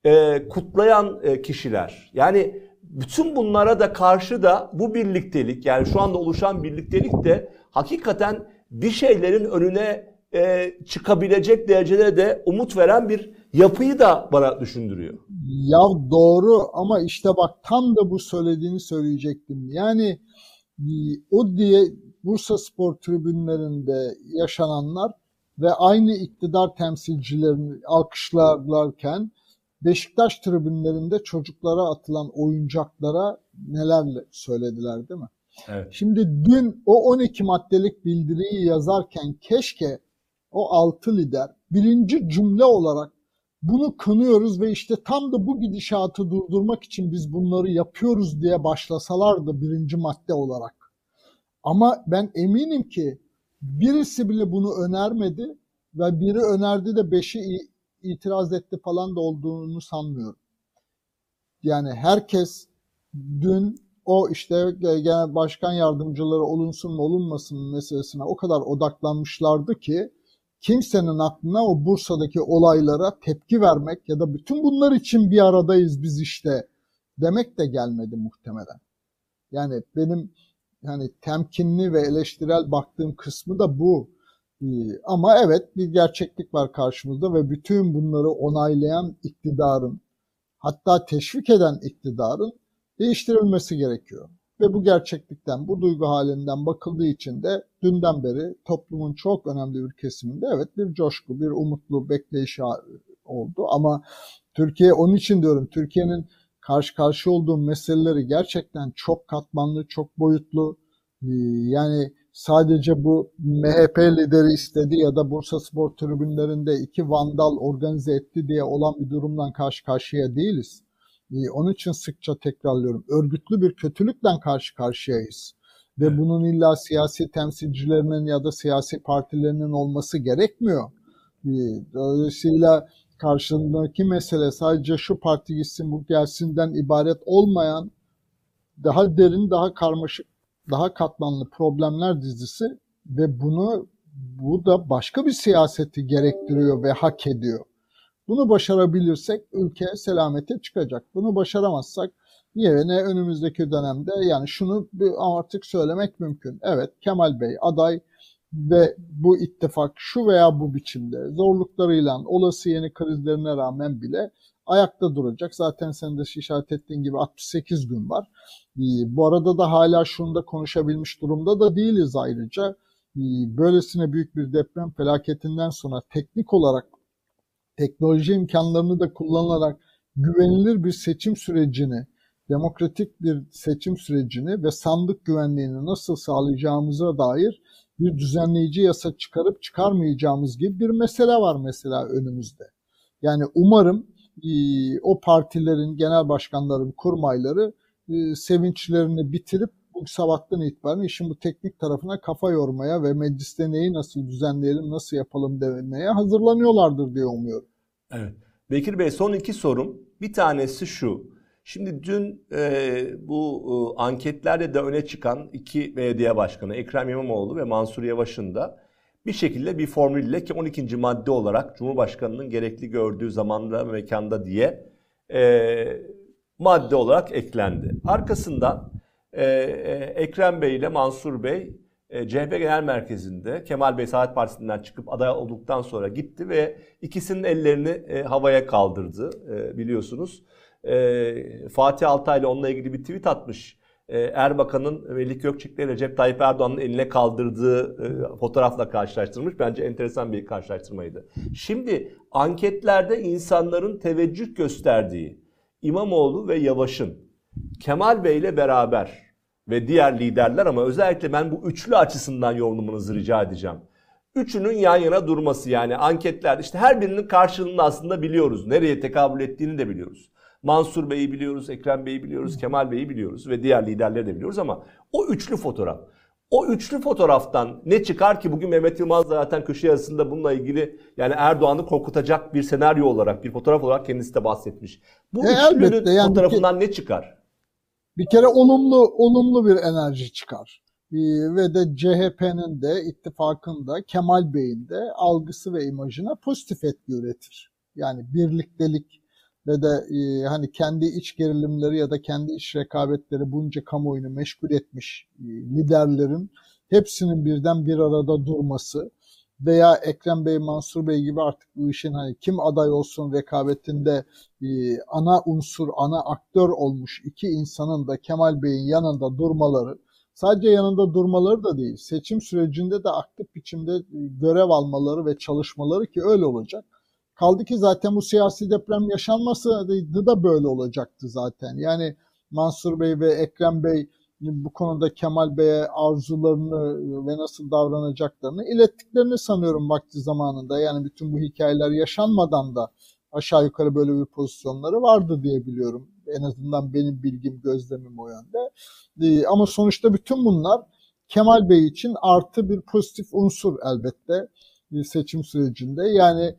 e, kutlayan e, kişiler. Yani bütün bunlara da karşı da bu birliktelik yani şu anda oluşan birliktelik de hakikaten bir şeylerin önüne e, çıkabilecek derecede de umut veren bir yapıyı da bana düşündürüyor. Ya doğru ama işte bak tam da bu söylediğini söyleyecektim. Yani e, o diye Bursa Spor tribünlerinde yaşananlar ve aynı iktidar temsilcilerini alkışlarlarken Beşiktaş tribünlerinde çocuklara atılan oyuncaklara neler söylediler değil mi? Evet. Şimdi dün o 12 maddelik bildiriyi yazarken keşke o altı lider birinci cümle olarak bunu kınıyoruz ve işte tam da bu gidişatı durdurmak için biz bunları yapıyoruz diye başlasalardı birinci madde olarak. Ama ben eminim ki birisi bile bunu önermedi ve biri önerdi de beşi itiraz etti falan da olduğunu sanmıyorum. Yani herkes dün o işte genel başkan yardımcıları olunsun mu olunmasın meselesine o kadar odaklanmışlardı ki kimsenin aklına o Bursa'daki olaylara tepki vermek ya da bütün bunlar için bir aradayız biz işte demek de gelmedi muhtemelen. Yani benim yani temkinli ve eleştirel baktığım kısmı da bu. Ee, ama evet bir gerçeklik var karşımızda ve bütün bunları onaylayan iktidarın hatta teşvik eden iktidarın değiştirilmesi gerekiyor. Ve bu gerçeklikten, bu duygu halinden bakıldığı için de dünden beri toplumun çok önemli bir kesiminde evet bir coşku, bir umutlu bekleyiş oldu. Ama Türkiye onun için diyorum Türkiye'nin karşı karşı olduğu meseleleri gerçekten çok katmanlı, çok boyutlu. Ee, yani sadece bu MHP lideri istedi ya da Bursa Spor tribünlerinde iki vandal organize etti diye olan bir durumdan karşı karşıya değiliz. Ee, onun için sıkça tekrarlıyorum. Örgütlü bir kötülükle karşı karşıyayız. Ve bunun illa siyasi temsilcilerinin ya da siyasi partilerinin olması gerekmiyor. Ee, dolayısıyla karşındaki mesele sadece şu parti gitsin bu gelsinden ibaret olmayan daha derin, daha karmaşık daha katmanlı problemler dizisi ve bunu bu da başka bir siyaseti gerektiriyor ve hak ediyor. Bunu başarabilirsek ülke selamete çıkacak. Bunu başaramazsak yerine önümüzdeki dönemde yani şunu artık söylemek mümkün. Evet Kemal Bey aday ve bu ittifak şu veya bu biçimde zorluklarıyla olası yeni krizlerine rağmen bile ayakta duracak. Zaten sen de işaret ettiğin gibi 68 gün var. Ee, bu arada da hala şunu da konuşabilmiş durumda da değiliz ayrıca. Ee, böylesine büyük bir deprem felaketinden sonra teknik olarak teknoloji imkanlarını da kullanarak güvenilir bir seçim sürecini, demokratik bir seçim sürecini ve sandık güvenliğini nasıl sağlayacağımıza dair bir düzenleyici yasa çıkarıp çıkarmayacağımız gibi bir mesele var mesela önümüzde. Yani umarım o partilerin genel başkanların kurmayları e, sevinçlerini bitirip bu sabahtan itibaren işin bu teknik tarafına kafa yormaya ve mecliste neyi nasıl düzenleyelim, nasıl yapalım demeye hazırlanıyorlardır diye umuyorum. Evet. Bekir Bey son iki sorum. Bir tanesi şu. Şimdi dün e, bu e, anketlerde de öne çıkan iki belediye başkanı Ekrem İmamoğlu ve Mansur Yavaş'ın da bir şekilde bir formülle ki 12. madde olarak Cumhurbaşkanı'nın gerekli gördüğü zamanda ve mekanda diye e, madde olarak eklendi. Arkasından e, e, Ekrem Bey ile Mansur Bey e, CHP Genel Merkezi'nde Kemal Bey Saadet Partisi'nden çıkıp aday olduktan sonra gitti ve ikisinin ellerini e, havaya kaldırdı e, biliyorsunuz. E, Fatih Altaylı onunla ilgili bir tweet atmış. E, Erbakan'ın Melih Gökçek'le Recep Tayyip Erdoğan'ın eline kaldırdığı e, fotoğrafla karşılaştırmış. Bence enteresan bir karşılaştırmaydı. Şimdi anketlerde insanların teveccüh gösterdiği İmamoğlu ve Yavaş'ın Kemal Bey ile beraber ve diğer liderler ama özellikle ben bu üçlü açısından yorumlamanızı rica edeceğim. Üçünün yan yana durması yani anketler işte her birinin karşılığını aslında biliyoruz. Nereye tekabül ettiğini de biliyoruz. Mansur Bey'i biliyoruz, Ekrem Bey'i biliyoruz, Kemal Bey'i biliyoruz ve diğer liderleri de biliyoruz ama o üçlü fotoğraf. O üçlü fotoğraftan ne çıkar ki bugün Mehmet Yılmaz zaten köşe yazısında bununla ilgili yani Erdoğan'ı korkutacak bir senaryo olarak, bir fotoğraf olarak kendisi de bahsetmiş. Bu E, üçlünün elbette, yani fotoğrafından ne çıkar? Bir kere olumlu olumlu bir enerji çıkar. Ee, ve de CHP'nin de ittifakın da Kemal Bey'in de algısı ve imajına pozitif etki üretir. Yani birliktelik ve de e, hani kendi iç gerilimleri ya da kendi iç rekabetleri bunca kamuoyunu meşgul etmiş e, liderlerin hepsinin birden bir arada durması veya Ekrem Bey, Mansur Bey gibi artık bu işin hani kim aday olsun rekabetinde e, ana unsur, ana aktör olmuş iki insanın da Kemal Bey'in yanında durmaları, sadece yanında durmaları da değil, seçim sürecinde de aktif biçimde e, görev almaları ve çalışmaları ki öyle olacak. Kaldı ki zaten bu siyasi deprem yaşanmasaydı da böyle olacaktı zaten. Yani Mansur Bey ve Ekrem Bey bu konuda Kemal Bey'e arzularını ve nasıl davranacaklarını ilettiklerini sanıyorum vakti zamanında. Yani bütün bu hikayeler yaşanmadan da aşağı yukarı böyle bir pozisyonları vardı diye biliyorum. En azından benim bilgim, gözlemim o yönde. Ee, ama sonuçta bütün bunlar Kemal Bey için artı bir pozitif unsur elbette e, seçim sürecinde. Yani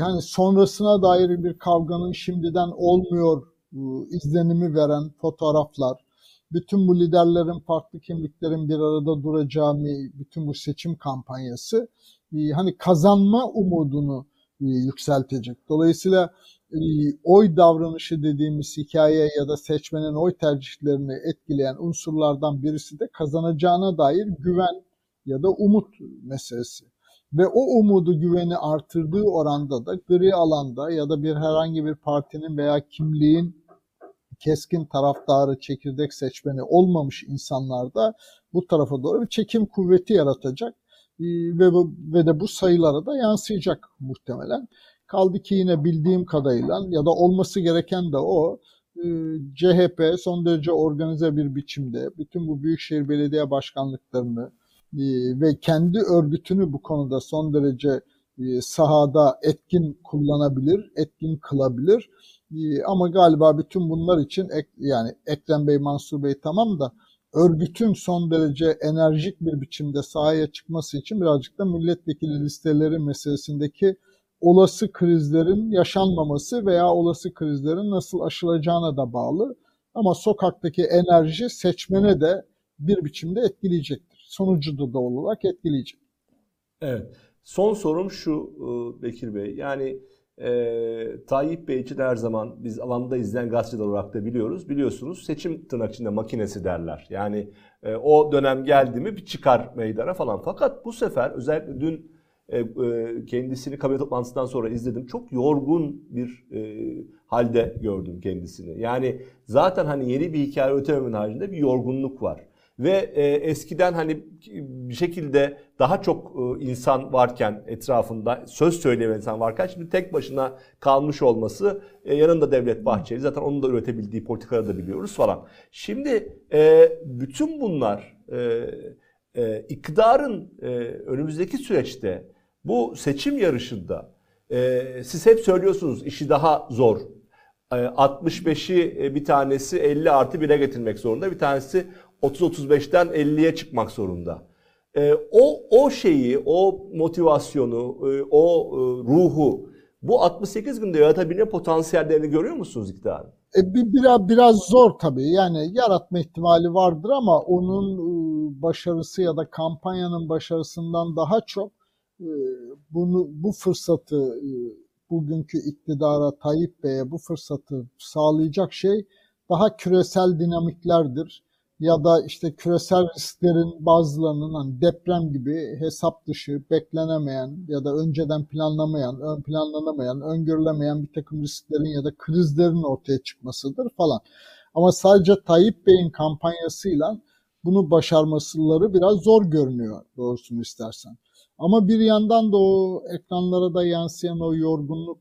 hani sonrasına dair bir kavganın şimdiden olmuyor e, izlenimi veren fotoğraflar, bütün bu liderlerin farklı kimliklerin bir arada duracağı bütün bu seçim kampanyası e, hani kazanma umudunu e, yükseltecek. Dolayısıyla oy davranışı dediğimiz hikaye ya da seçmenin oy tercihlerini etkileyen unsurlardan birisi de kazanacağına dair güven ya da umut meselesi. Ve o umudu güveni artırdığı oranda da gri alanda ya da bir herhangi bir partinin veya kimliğin keskin taraftarı, çekirdek seçmeni olmamış insanlarda bu tarafa doğru bir çekim kuvveti yaratacak ve, ve de bu sayılara da yansıyacak muhtemelen. Kaldı ki yine bildiğim kadarıyla ya da olması gereken de o CHP son derece organize bir biçimde bütün bu büyükşehir belediye başkanlıklarını ve kendi örgütünü bu konuda son derece e, sahada etkin kullanabilir, etkin kılabilir ee, ama galiba bütün bunlar için yani Ekrem Bey, Mansur Bey tamam da örgütün son derece enerjik bir biçimde sahaya çıkması için birazcık da milletvekili listeleri meselesindeki olası krizlerin yaşanmaması veya olası krizlerin nasıl aşılacağına da bağlı. Ama sokaktaki enerji seçmene de bir biçimde etkileyecektir. Sonucu da doğal olarak etkileyecek. Evet. Son sorum şu e, Bekir Bey. Yani e, Tayyip Bey için her zaman biz alanda izleyen gazeteciler olarak da biliyoruz. Biliyorsunuz seçim tırnak içinde makinesi derler. Yani e, o dönem geldi mi bir çıkar meydana falan. Fakat bu sefer özellikle dün e, e, kendisini kabine toplantısından sonra izledim. Çok yorgun bir e, halde gördüm kendisini. Yani zaten hani yeni bir hikaye ötememin haricinde bir yorgunluk var. Ve e, eskiden hani bir şekilde daha çok e, insan varken etrafında söz söyleyen insan varken şimdi tek başına kalmış olması e, yanında Devlet Bahçeli zaten onun da üretebildiği politikaları da biliyoruz falan. Şimdi e, bütün bunlar e, e, iktidarın e, önümüzdeki süreçte bu seçim yarışında e, siz hep söylüyorsunuz işi daha zor 65'i e, bir tanesi 50 artı 1'e getirmek zorunda. Bir tanesi 30-35'ten 50'ye çıkmak zorunda. E, o o şeyi, o motivasyonu, e, o e, ruhu bu 68 günde yaratabilme potansiyellerini görüyor musunuz iktidarın? E, biraz biraz zor tabii. Yani yaratma ihtimali vardır ama onun e, başarısı ya da kampanyanın başarısından daha çok e, bunu bu fırsatı e, bugünkü iktidara Tayyip Bey'e bu fırsatı sağlayacak şey daha küresel dinamiklerdir ya da işte küresel risklerin bazılarının hani deprem gibi hesap dışı, beklenemeyen ya da önceden planlamayan, ön planlanamayan, öngörülemeyen bir takım risklerin ya da krizlerin ortaya çıkmasıdır falan. Ama sadece Tayyip Bey'in kampanyasıyla bunu başarmasıları biraz zor görünüyor doğrusunu istersen. Ama bir yandan da o ekranlara da yansıyan o yorgunluk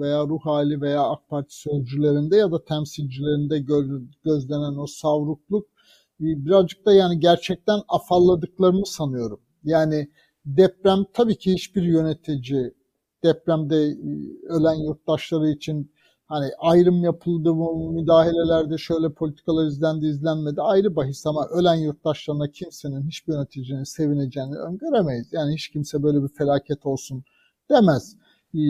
veya ruh hali veya AK Parti sözcülerinde ya da temsilcilerinde gözlenen o savrukluk birazcık da yani gerçekten afalladıklarını sanıyorum. Yani deprem tabii ki hiçbir yönetici depremde e, ölen yurttaşları için hani ayrım yapıldı mı, müdahalelerde şöyle politikalar izlendi izlenmedi ayrı bahis ama ölen yurttaşlarına kimsenin hiçbir yöneticinin sevineceğini öngöremeyiz. Yani hiç kimse böyle bir felaket olsun demez. E,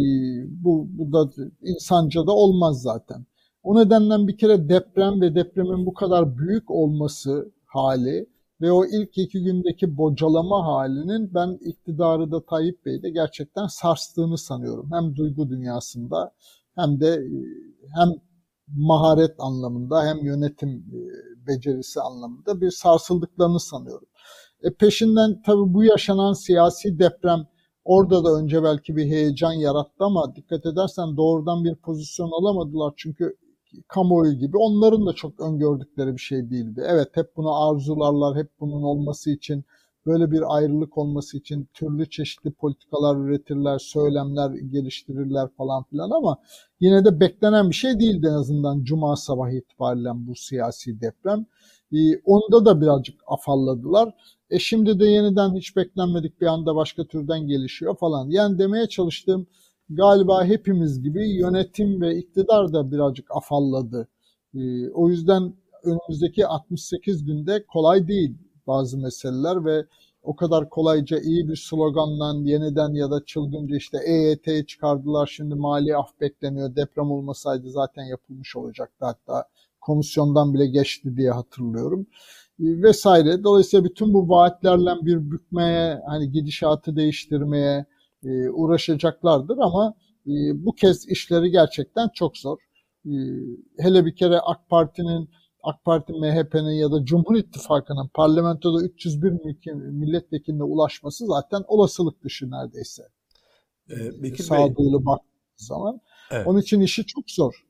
bu, bu da insanca da olmaz zaten. O nedenden bir kere deprem ve depremin bu kadar büyük olması hali ve o ilk iki gündeki bocalama halinin ben iktidarı da Tayyip Bey'de gerçekten sarstığını sanıyorum. Hem duygu dünyasında hem de e, hem maharet anlamında hem yönetim e, becerisi anlamında bir sarsıldıklarını sanıyorum. E peşinden tabii bu yaşanan siyasi deprem orada da önce belki bir heyecan yarattı ama dikkat edersen doğrudan bir pozisyon alamadılar. Çünkü kamuoyu gibi onların da çok öngördükleri bir şey değildi. Evet hep bunu arzularlar, hep bunun olması için böyle bir ayrılık olması için türlü çeşitli politikalar üretirler, söylemler geliştirirler falan filan ama yine de beklenen bir şey değildi en azından Cuma sabahı itibariyle bu siyasi deprem. Ee, onda da birazcık afalladılar. E şimdi de yeniden hiç beklenmedik bir anda başka türden gelişiyor falan. Yani demeye çalıştığım galiba hepimiz gibi yönetim ve iktidar da birazcık afalladı. Ee, o yüzden önümüzdeki 68 günde kolay değil bazı meseleler ve o kadar kolayca iyi bir sloganla yeniden ya da çılgınca işte EYT'yi çıkardılar şimdi mali af bekleniyor deprem olmasaydı zaten yapılmış olacaktı hatta komisyondan bile geçti diye hatırlıyorum ee, vesaire. Dolayısıyla bütün bu vaatlerle bir bükmeye, hani gidişatı değiştirmeye, e, uğraşacaklardır ama e, bu kez işleri gerçekten çok zor. E, hele bir kere AK Parti'nin AK Parti, MHP'nin ya da Cumhur İttifakı'nın parlamentoda 301 milletvekiline ulaşması zaten olasılık dışı neredeyse. Ee, Bekir Sağduyulu baktığı zaman. Evet. Onun için işi çok zor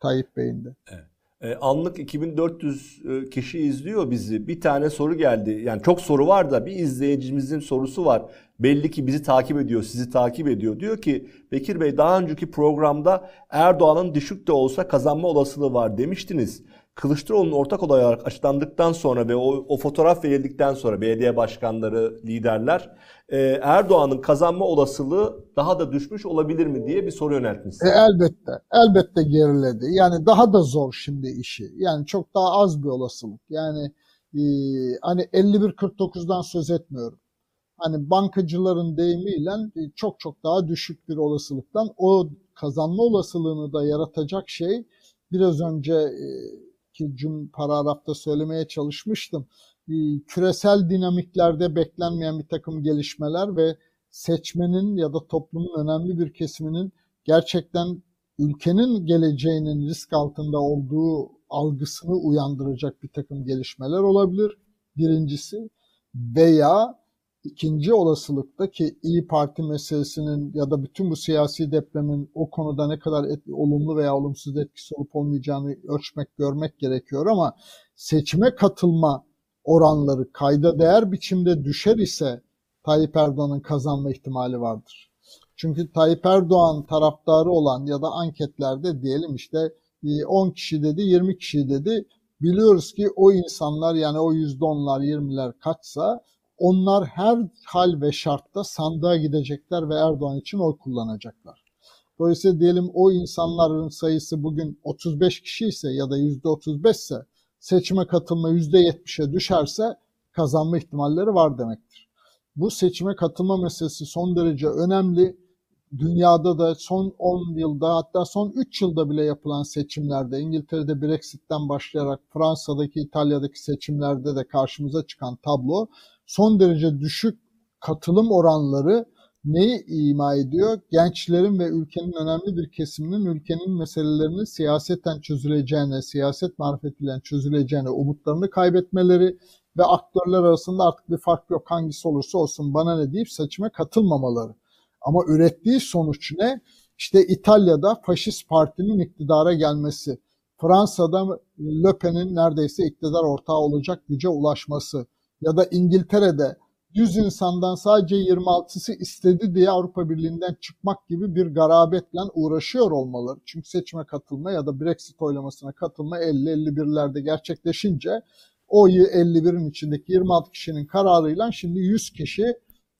Tayyip Bey'in de. Evet. E, anlık 2400 e, kişi izliyor bizi. Bir tane soru geldi. Yani çok soru var da bir izleyicimizin sorusu var. Belli ki bizi takip ediyor, sizi takip ediyor. Diyor ki Bekir Bey daha önceki programda Erdoğan'ın düşük de olsa kazanma olasılığı var demiştiniz. Kılıçdaroğlu'nun ortak olay olarak açıklandıktan sonra ve o, o fotoğraf verildikten sonra belediye başkanları, liderler e, Erdoğan'ın kazanma olasılığı daha da düşmüş olabilir mi diye bir soru yöneltmiş. E, elbette, elbette geriledi. Yani daha da zor şimdi işi. Yani çok daha az bir olasılık. Yani e, hani 51-49'dan söz etmiyorum. Hani bankacıların deyimiyle e, çok çok daha düşük bir olasılıktan o kazanma olasılığını da yaratacak şey biraz önce e, ki cüm paragrafta söylemeye çalışmıştım. Ee, küresel dinamiklerde beklenmeyen bir takım gelişmeler ve seçmenin ya da toplumun önemli bir kesiminin gerçekten ülkenin geleceğinin risk altında olduğu algısını uyandıracak bir takım gelişmeler olabilir. Birincisi veya İkinci olasılıkta ki İyi Parti meselesinin ya da bütün bu siyasi depremin o konuda ne kadar et, olumlu veya olumsuz etkisi olup olmayacağını ölçmek, görmek gerekiyor ama seçime katılma oranları kayda değer biçimde düşer ise Tayyip Erdoğan'ın kazanma ihtimali vardır. Çünkü Tayyip Erdoğan taraftarı olan ya da anketlerde diyelim işte 10 kişi dedi, 20 kişi dedi. Biliyoruz ki o insanlar yani o %10'lar, 20'ler kaçsa onlar her hal ve şartta sandığa gidecekler ve Erdoğan için oy kullanacaklar. Dolayısıyla diyelim o insanların sayısı bugün 35 kişi ise ya da %35 ise seçime katılma %70'e düşerse kazanma ihtimalleri var demektir. Bu seçime katılma meselesi son derece önemli. Dünyada da son 10 yılda hatta son 3 yılda bile yapılan seçimlerde İngiltere'de Brexit'ten başlayarak Fransa'daki İtalya'daki seçimlerde de karşımıza çıkan tablo son derece düşük katılım oranları neyi ima ediyor? Gençlerin ve ülkenin önemli bir kesiminin ülkenin meselelerini siyaseten çözüleceğine, siyaset marifetiyle çözüleceğine umutlarını kaybetmeleri ve aktörler arasında artık bir fark yok hangisi olursa olsun bana ne deyip seçime katılmamaları. Ama ürettiği sonuç ne? İşte İtalya'da faşist partinin iktidara gelmesi, Fransa'da Le Pen'in neredeyse iktidar ortağı olacak güce ulaşması ya da İngiltere'de 100 insandan sadece 26'sı istedi diye Avrupa Birliği'nden çıkmak gibi bir garabetle uğraşıyor olmaları. Çünkü seçime katılma ya da Brexit oylamasına katılma 50-51'lerde gerçekleşince o 51'in içindeki 26 kişinin kararıyla şimdi 100 kişi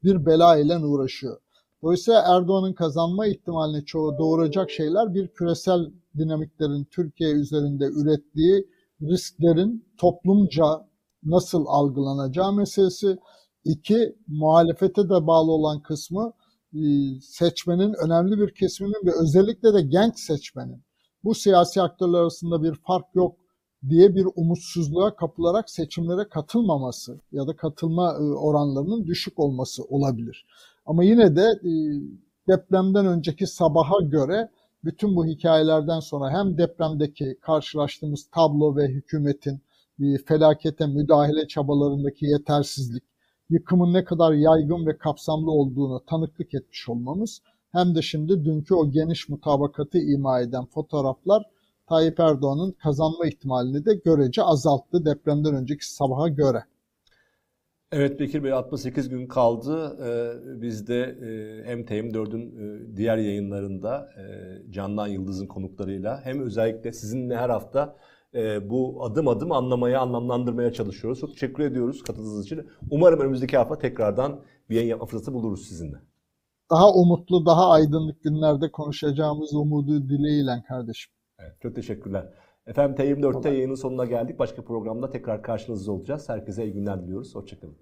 bir bela ile uğraşıyor. Dolayısıyla Erdoğan'ın kazanma ihtimalini çoğu doğuracak şeyler bir küresel dinamiklerin Türkiye üzerinde ürettiği risklerin toplumca nasıl algılanacağı meselesi. İki, muhalefete de bağlı olan kısmı e, seçmenin önemli bir kesiminin ve özellikle de genç seçmenin bu siyasi aktörler arasında bir fark yok diye bir umutsuzluğa kapılarak seçimlere katılmaması ya da katılma e, oranlarının düşük olması olabilir. Ama yine de e, depremden önceki sabaha göre bütün bu hikayelerden sonra hem depremdeki karşılaştığımız tablo ve hükümetin felakete müdahale çabalarındaki yetersizlik, yıkımın ne kadar yaygın ve kapsamlı olduğunu tanıklık etmiş olmamız hem de şimdi dünkü o geniş mutabakatı ima eden fotoğraflar Tayyip Erdoğan'ın kazanma ihtimalini de görece azalttı depremden önceki sabaha göre. Evet Bekir Bey 68 gün kaldı. Ee, biz de e, hem TM4'ün e, diğer yayınlarında e, Candan Yıldız'ın konuklarıyla hem özellikle sizinle her hafta e, bu adım adım anlamaya, anlamlandırmaya çalışıyoruz. Çok teşekkür ediyoruz katıldığınız için. Umarım önümüzdeki hafta tekrardan bir yayın yapma fırsatı buluruz sizinle. Daha umutlu, daha aydınlık günlerde konuşacağımız umudu dileğiyle kardeşim. Evet, çok teşekkürler. Efendim T24'te yayının sonuna geldik. Başka programda tekrar karşınızda olacağız. Herkese iyi günler diliyoruz. Hoşçakalın.